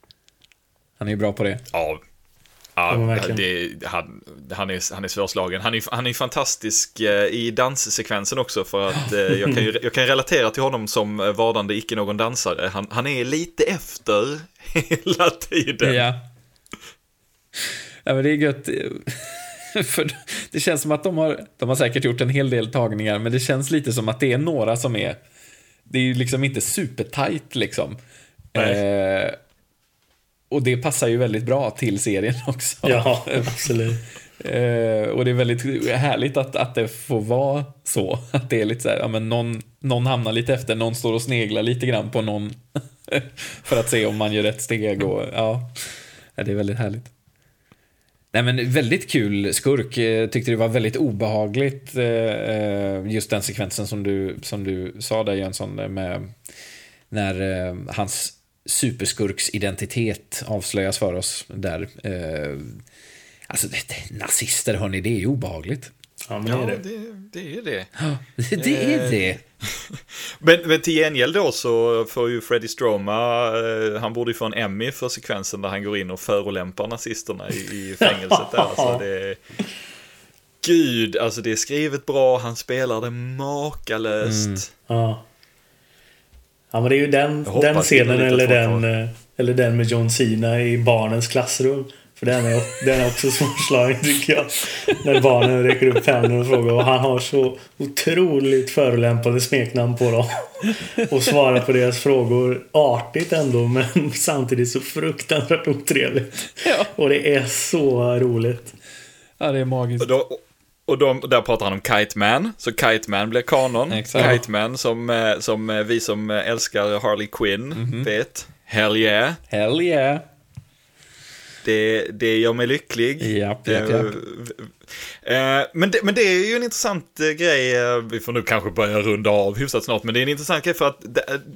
Han är ju bra på det. Ja, Ja, det, han, han, är, han är svårslagen. Han är, han är fantastisk eh, i danssekvensen också för att eh, jag, kan jag kan relatera till honom som vardande icke någon dansare. Han, han är lite efter hela tiden. Ja. ja, men det är gött. För det känns som att de har, de har säkert gjort en hel del tagningar, men det känns lite som att det är några som är, det är ju liksom inte supertight liksom. Nej. Eh, och det passar ju väldigt bra till serien också. Ja, absolut. Eh, och det är väldigt härligt att, att det får vara så. Att det är lite så här, ja men någon, någon hamnar lite efter, någon står och sneglar lite grann på någon. för att se om man gör rätt steg och ja. ja det är väldigt härligt. Nej men väldigt kul skurk. Eh, Tyckte det var väldigt obehagligt eh, just den sekvensen som du, som du sa där Jönsson med när hans superskurks identitet avslöjas för oss där. Eh, alltså det, nazister hörni, det är ju obehagligt. Ja, men det är Ja, det. det, det är det. Det, det är det. Men, men till gengäld då så får ju Freddie Stroma, eh, han borde ju få en Emmy för sekvensen där han går in och förolämpar nazisterna i, i fängelset där. Alltså det Gud, alltså det är skrivet bra, han spelar det makalöst. Ja. Ja, men det är ju den, den scenen eller den, eh, eller den med John Cena i barnens klassrum. För den är, den är också svårslagen tycker jag. När barnen räcker upp händerna och frågar och han har så otroligt förolämpande smeknamn på dem. Och svarar på deras frågor artigt ändå men samtidigt så fruktansvärt otrevligt. Ja. Och det är så roligt. Ja, det är magiskt. Och, då, och de, där pratar han om Kite Man, så Kite Man blir kanon. Exakt. Kite Man som, eh, som eh, vi som eh, älskar Harley Quinn Mhm. vet. Hell yeah. Hell yeah. Det, det gör mig lycklig. Japp, japp, japp. Men, det, men det är ju en intressant grej, vi får nu kanske börja runda av hyfsat snart, men det är en intressant grej för att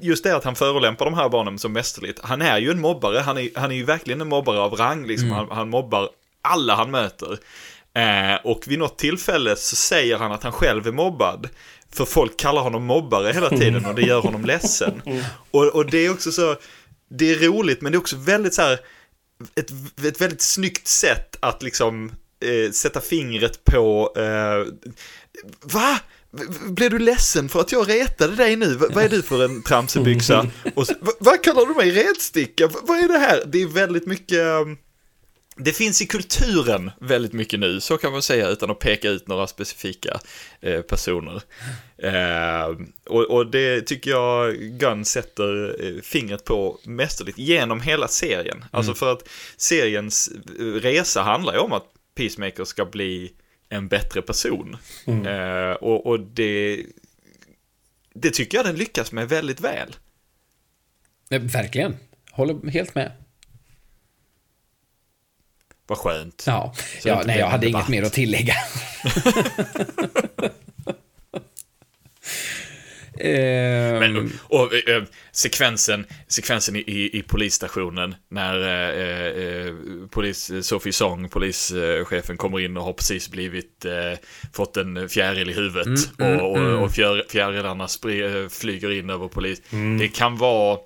just det att han förolämpar de här barnen så mästerligt. Han är ju en mobbare, han är, han är ju verkligen en mobbare av rang, liksom. Mm. han, han mobbar alla han möter. Eh, och vid något tillfälle så säger han att han själv är mobbad. För folk kallar honom mobbare hela tiden och det gör honom ledsen. Och, och det är också så, det är roligt men det är också väldigt så här, ett, ett väldigt snyggt sätt att liksom eh, sätta fingret på, eh, va? Blev du ledsen för att jag retade dig nu? V- vad är du för en tramsebyxa? Och så, "Va- vad kallar du mig retsticka? V- vad är det här? Det är väldigt mycket, eh, det finns i kulturen väldigt mycket nu, så kan man säga utan att peka ut några specifika eh, personer. Eh, och, och det tycker jag Gunn sätter eh, fingret på mästerligt genom hela serien. Alltså för att seriens eh, resa handlar ju om att Peacemaker ska bli en bättre person. Eh, och, och det, det tycker jag den lyckas med väldigt väl. Eh, Verkligen. Håller helt med. Vad skönt. Ja, Så ja nej, jag hade debatt. inget mer att tillägga. Ehm, Men, och, eh, sekvensen, sekvensen i, i, i polisstationen när eh, eh, polis, Sophie Song, polischefen, kommer in och har precis blivit, eh, fått en fjäril i huvudet och, och, och fjär, fjärilarna spri, eh, flyger in över polis. Det kan vara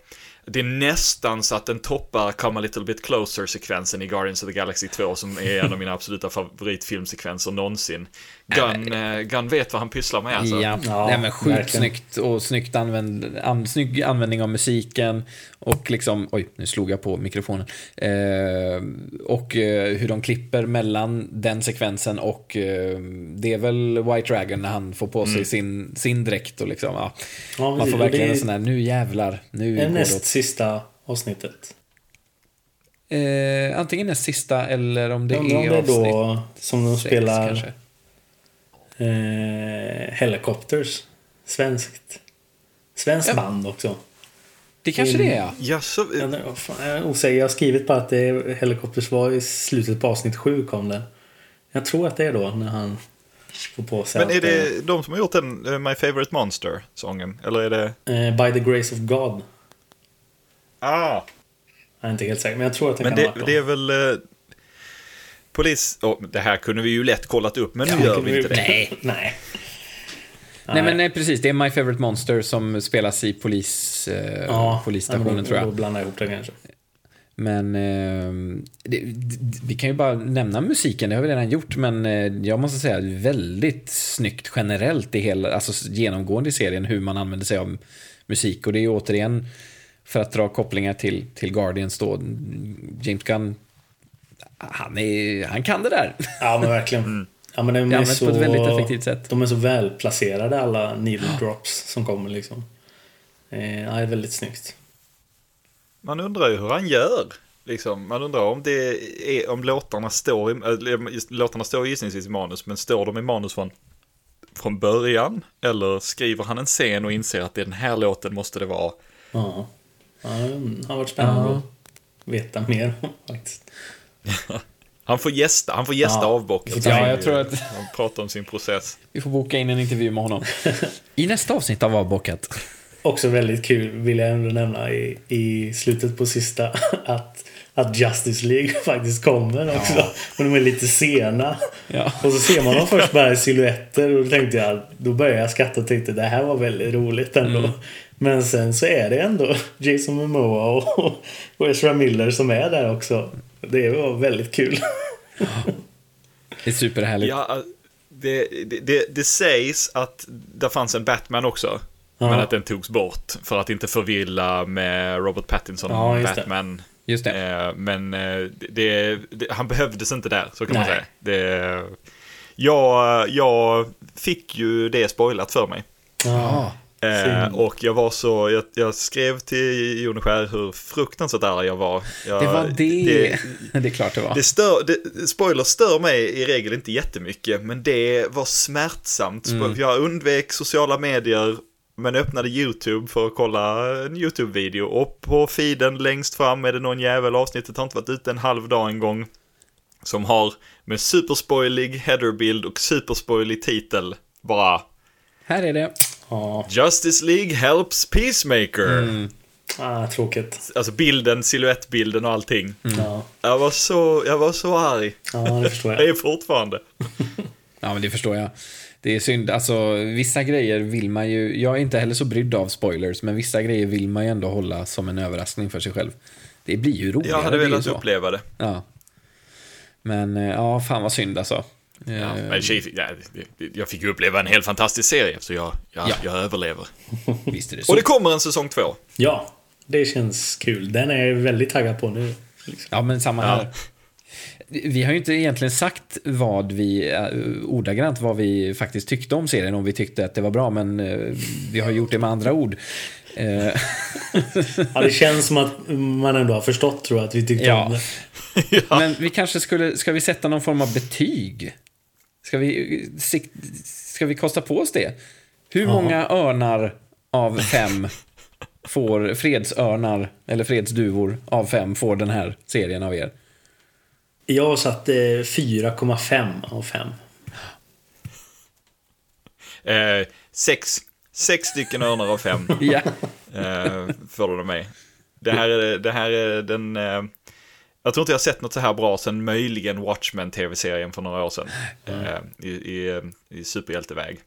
det är nästan så att den toppar Come a little bit closer-sekvensen i Guardians of the Galaxy 2 som är en av mina absoluta favoritfilmsekvenser någonsin. Gunn, eh, Gunn vet vad han pysslar med alltså. Ja, Ja, nej, men sjukt verkligen. snyggt och snyggt använd, an, snygg användning av musiken och liksom, oj, nu slog jag på mikrofonen. Eh, och eh, hur de klipper mellan den sekvensen och eh, det är väl White Dragon när han får på sig Mm. sin, sin dräkt och liksom, ja. Ja, Man får verkligen en är- sån här, nu jävlar, nu Är näst åt. sista avsnittet. Eh, antingen näst sista eller om det Jag undrar om är det är då som de sex, spelar kanske. eh, Helicopters. Svenskt. Svenskt Ja. band också. Det kanske det är, ja. Ja, så, Jag, vad fan, jag är osäker. Jag har skrivit på att det är, Helicopters var i slutet på avsnitt sju kom det. Jag tror att det är då när han får på sig Men är att, det de som har gjort den eh, My Favorite Monster-sången? Eller är det... eh, By the Grace of God. Ah! Jag är inte helt säker, men jag tror att det Men kan det, ha varit det är väl... Eh, polis... Oh, det här kunde vi ju lätt kollat upp, men nu Ja, gör vi inte det. Nej. Nej. Nej men nej, precis, det är My Favorite Monster som spelas i polis, eh, Ja, polisstationen då, tror Då jag. blandar jag ihop det kanske. Men eh, det, det, vi kan ju bara nämna musiken, det har vi redan gjort, men eh, jag måste säga väldigt snyggt generellt i hela, alltså genomgående i serien hur man använder sig av musik. Och det är ju återigen, för att dra kopplingar till, till Guardians då, James Gunn, han, är, han kan det där. Ja, men verkligen. Ja, men de Det är används så, på ett väldigt effektivt sätt. De är så välplacerade alla needle drops som kommer liksom. Eh, ja, det är väldigt snyggt. Man undrar ju hur han gör. Liksom, man undrar om, det är, om låtarna står i, äh, låtarna står gissningsvis i manus, men står de i manus från, från början? Eller skriver han en scen och inser att det är den här låten måste det vara? Ja. ja det har varit spännande Ja. att veta mer om faktiskt. Han får gästa, han får gästa Ja. avbocket. Ja, jag tror att Han pratar om sin process. vi får boka in en intervju med honom. I nästa avsnitt av Avbockat. Också väldigt kul vill jag ändå nämna i, i slutet på sista att, att Justice League faktiskt kommer också. Och de är lite sena. Ja. Och så ser man dem först bara i silhuetter och då tänkte jag, då började jag skratta och tänkte det här var väldigt roligt ändå. Mm. Men sen så är det ändå Jason Momoa och, och Ezra Miller som är där också. Det var väldigt kul. Det är superhärligt. Ja, det, det, det, det sägs att det fanns en Batman också. Ja. Men att den togs bort för att inte förvilla med Robert Pattinson Ja, just det. Batman. Just det. Eh, Men eh, det, det, han behövdes inte där, så kan man Nej. säga. Det, jag, jag fick ju det spoilat för mig. Ja. Eh, och jag var så, jag, jag skrev till Joneskär hur fruktansvärt arg jag var. Jag, Det var det. Det, är klart det var. det stör, det, spoilers stör mig i regel inte jättemycket, men det var smärtsamt. Mm. Jag undvek sociala medier, men öppnade YouTube för att kolla en YouTube-video. Och på feeden längst fram är det någon jävel, avsnittet har inte varit ute en halv dag en gång, som har med superspoilig headerbild och superspoilig titel bara Här är det. Ja, Justice League helps Peacemaker. Mm. ah, tråkigt. Alltså bilden, silhuettbilden och allting. Ja, Jag var så, jag var så arg. ja, det förstår Jag jag. är fortfarande. Ja, men det förstår jag. Det är synd, alltså vissa grejer vill man ju, jag är inte heller så brydd av spoilers, men vissa grejer vill man ju ändå hålla som en överraskning för sig själv. Det blir ju roligare. Jag hade det velat uppleva det. Ja. Men eh, ja, fan vad synd alltså. Ja, Eh, men tjej, ja, jag fick ju uppleva en helt fantastisk serie, så jag, jag, Ja. jag överlever. Visst är det så. Och det kommer en säsong två. Ja, det känns kul. Den är jag väldigt taggad på nu. Liksom. Ja, men samma Ja. här. Vi har ju inte egentligen sagt vad vi, uh, ordagrant vad vi faktiskt tyckte om serien, om vi tyckte att det var bra, men eh, vi har gjort det med andra ord. Eh, Ja, det känns som att man ändå har förstått tror jag att vi tyckte Ja. om det. Men vi kanske skulle, ska vi sätta någon form av betyg? Ska vi, ska vi kosta på oss det? Hur många örnar av fem får fredsörnar, eller fredsduvor av fem får den här serien av er? Jag har satt eh, 4,5 av 5. Eh, sex, sex stycken örnar av fem Ja. eh, får du av mig. Det här är, det här är den... Eh, jag tror inte jag har sett något så här bra sen möjligen Watchmen tv-serien för några år sedan. Eh, i, i, I superhjälteväg.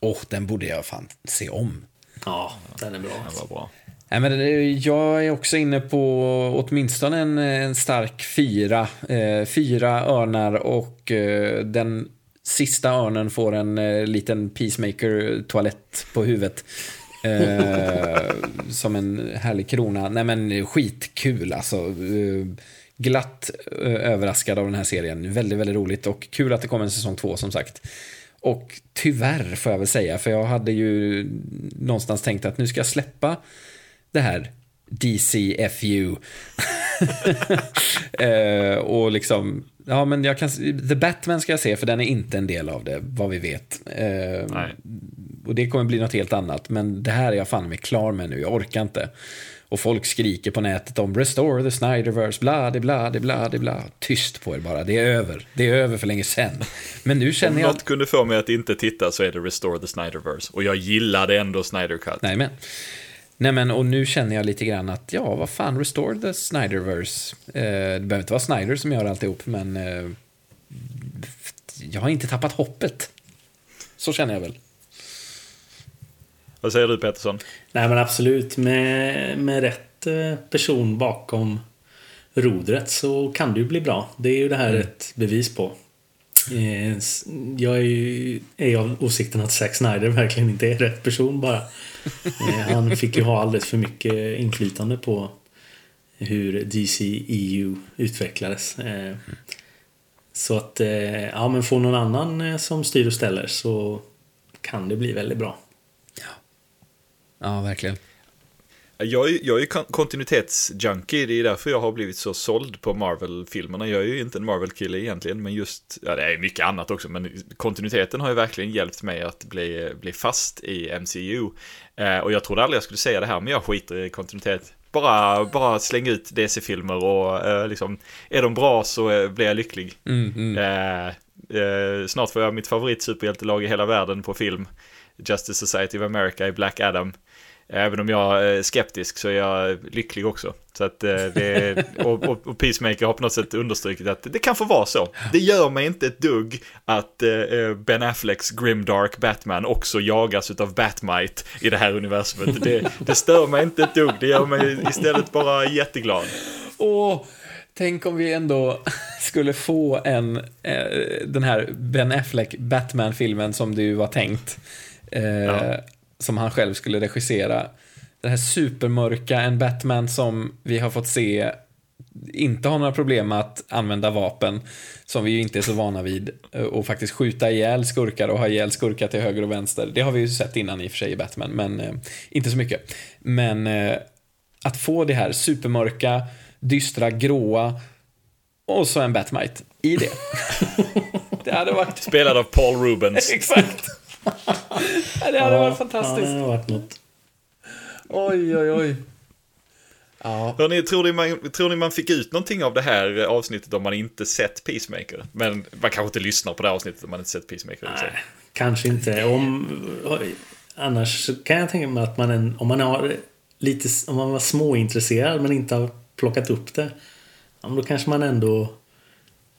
Åh, den borde jag fan se om. Ja, den är bra. Det var bra. Nej, men jag är också inne på åtminstone en, en stark fyra. Eh, fyra örnar och eh, den sista örnen får en eh, liten peacemaker-toalett på huvudet. Eh, som en härlig krona. Nej men skitkul alltså. Eh, glatt eh, överraskad av den här serien. Väldigt, väldigt roligt och kul att det kommer en säsong två som sagt. Och tyvärr får jag väl säga, för jag hade ju någonstans tänkt att nu ska jag släppa det här DCFU. eh, och liksom, ja men jag kan, The Batman ska jag se för den är inte en del av det, vad vi vet. Eh, Nej och det kommer bli något helt annat, men det här är jag fan med klar med nu, jag orkar inte. Och folk skriker på nätet om Restore the Snyderverse, bla, de bla, de bla, de bla. Tyst på er bara, det är över. Det är över för länge sedan. Men nu Om känner jag... något kunde få mig att inte titta så är det Restore the Snyderverse. Och jag gillade ändå Snyder Cut. Nej men. Nej men och nu känner jag lite grann att ja, vad fan, restore the Snyderverse. Eh, det behöver inte vara Snyder som gör alltihop, men eh, jag har inte tappat hoppet. Så känner jag väl. Vad säger du Petersson? Nej men absolut. Med, med rätt eh, person bakom rodret så kan det ju bli bra. Det är ju det här ett bevis på. Eh, Jag är ju är av åsikten att Zack Snyder verkligen inte är rätt person bara. Eh, Han fick ju ha alldeles för mycket inflytande på hur DC EU utvecklades. Så att, ja men få någon annan som styr och ställer så kan det bli väldigt bra. Ja, verkligen. Jag är, jag är ju kon- kontinuitetsjunkie, det är därför jag har blivit så såld på Marvel-filmerna. Jag är ju inte en Marvel-kille egentligen, men just, ja det är mycket annat också, men kontinuiteten har ju verkligen hjälpt mig att bli, bli fast i MCU. Eh, och jag trodde aldrig jag skulle säga det här, men jag skiter i kontinuitet. Bara, bara släng ut DC-filmer och eh, liksom, är de bra så eh, blir jag lycklig. Mm, mm. Snart får jag mitt favoritsuperhjältelag i hela världen på film. Justice Society of America i Black Adam. Även om jag är skeptisk så är jag lycklig också. Så att eh, det, och, och, och Peacemaker har på något sätt understrukit att det kan få vara så. Det gör mig inte ett dugg att eh, Ben Afflecks grimdark Batman också jagas utav Batmite i det här universumet. Det, det stör mig inte ett dugg, det gör mig istället bara jätteglad. Åh, tänk om vi ändå skulle få en, eh, den här Ben Affleck Batman-filmen som du var tänkt. Eh, Ja. Som han själv skulle regissera. Den här supermörka, en Batman som vi har fått se inte har några problem med att använda vapen, som vi ju inte är så vana vid, eh, och faktiskt skjuta ihjäl skurkar och ha ihjäl skurkar till höger och vänster. Det har vi ju sett innan i och för sig i Batman, men eh, inte så mycket. Men eh, att få det här supermörka, dystra, gråa och så en Batmite i det. det hade varit... Spelad av Paul Rubens. Exakt! Det hade varit Ja, fantastiskt. det har varit något. Oj, oj, oj. Ja, Hörrni, tror, ni man, tror ni man fick ut någonting av det här avsnittet om man inte sett Peacemaker? Men man kanske inte lyssnar på det här avsnittet om man inte sett Peacemaker. Nej, kanske inte. Om, annars så kan jag tänka mig att man, en, om man har lite, om man var småintresserad men inte har plockat upp det. Då kanske man ändå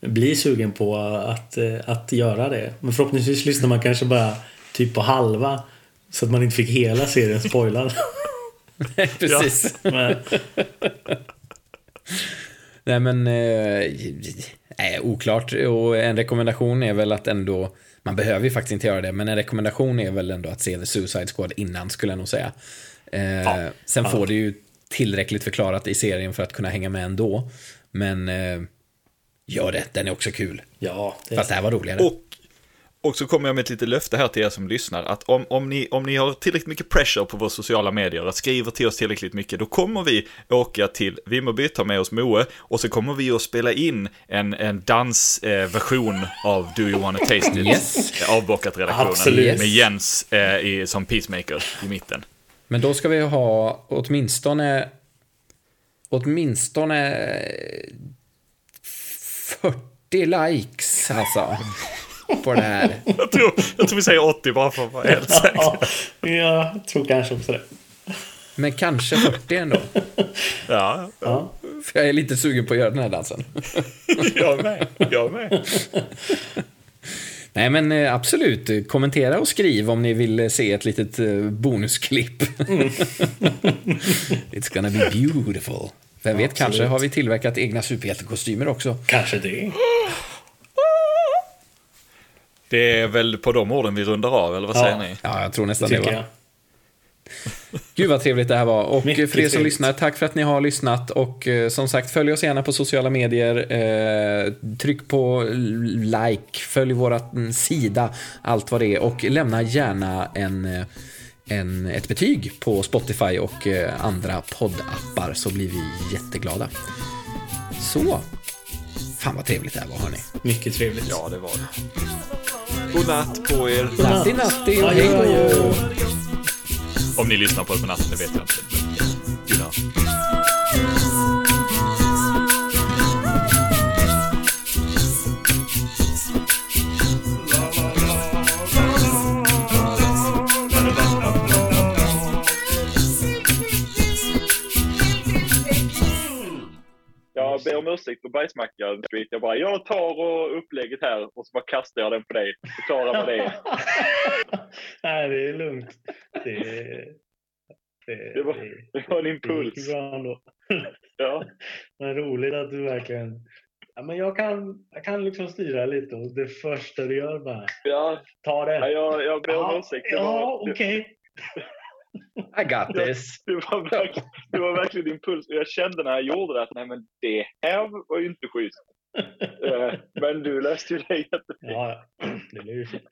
blir sugen på att, eh, att göra det. Men förhoppningsvis lyssnar man kanske bara typ på halva. Så att man inte fick hela serien spoilad. precis. Men, Nej men, eh, nej, oklart. Och en rekommendation är väl att ändå, man behöver ju faktiskt inte göra det, men en rekommendation är väl ändå att se The Suicide Squad innan, skulle jag nog säga. Eh, sen får det ju tillräckligt förklarat i serien för att kunna hänga med ändå. Men, eh, gör det, den är också kul. ja, det, Fast det här var roligare. Och, och så kommer jag med ett litet löfte här till er som lyssnar. Att om, om, ni, om ni har tillräckligt mycket pressure på våra sociala medier, att skriva till oss tillräckligt mycket, då kommer vi åka till Vimmerby, ta med oss Moe, och så kommer vi att spela in en, en dansversion eh, av Do You Wanna Taste It? Yes. Eh, Avbockat-redaktionen. Absolut. Med Jens eh, i, som peacemaker i mitten. Men då ska vi ha åtminstone åtminstone 40 likes alltså. På det här. Jag tror, jag tror vi säger 80 bara för att vara helt säker. ja, jag tror kanske också det. Men kanske 40 ändå. Ja, Ja. För jag är lite sugen på att göra den här dansen. jag med. Jag med. Nej men eh, absolut, kommentera och skriv om ni vill eh, se ett litet eh, bonusklipp. It's gonna be beautiful. Vem vet, kanske har vi tillverkat egna superhjältekostymer också. Kanske det. Det är väl på de orden vi rundar av, eller vad Ja. säger ni? Ja, jag tror nästan det Tycker va. Gud vad trevligt det här var. Och Mycket för er som trevligt. lyssnar, tack för att ni har lyssnat. Och eh, som sagt, följ oss gärna på sociala medier. Eh, tryck på like, följ vår sida, allt vad det är. Och lämna gärna en, eh, en, ett betyg på Spotify och eh, andra poddappar så blir vi jätteglada. Så. Fan vad trevligt det här var hörni. Mycket trevligt. Ja, det var det. God natt på er. Natti natti och hej. Om ni lyssnar på det på natten, det vet jag inte. God natt. Jag ber om ursäkt på bajsmackan. Jag bara, jag tar och upplägget här och så bara kastar jag den på dig. Förklara vad det är. Nej, det är lugnt. Det är... Det, Det var- Det var en impuls. Ja. Men roligt att du verkligen... Ja, men jag, kan, jag kan liksom styra lite och det första du gör bara, Ja, ta det. ja, jag, jag ber om ursäkt. Ja okej. I got this. det, var verkligen, det var verkligen impuls. Och jag kände när jag gjorde det att nej, men det här var ju inte schysst. Eh, Men du löste ju det jättefint. Ja, det blir ju fint.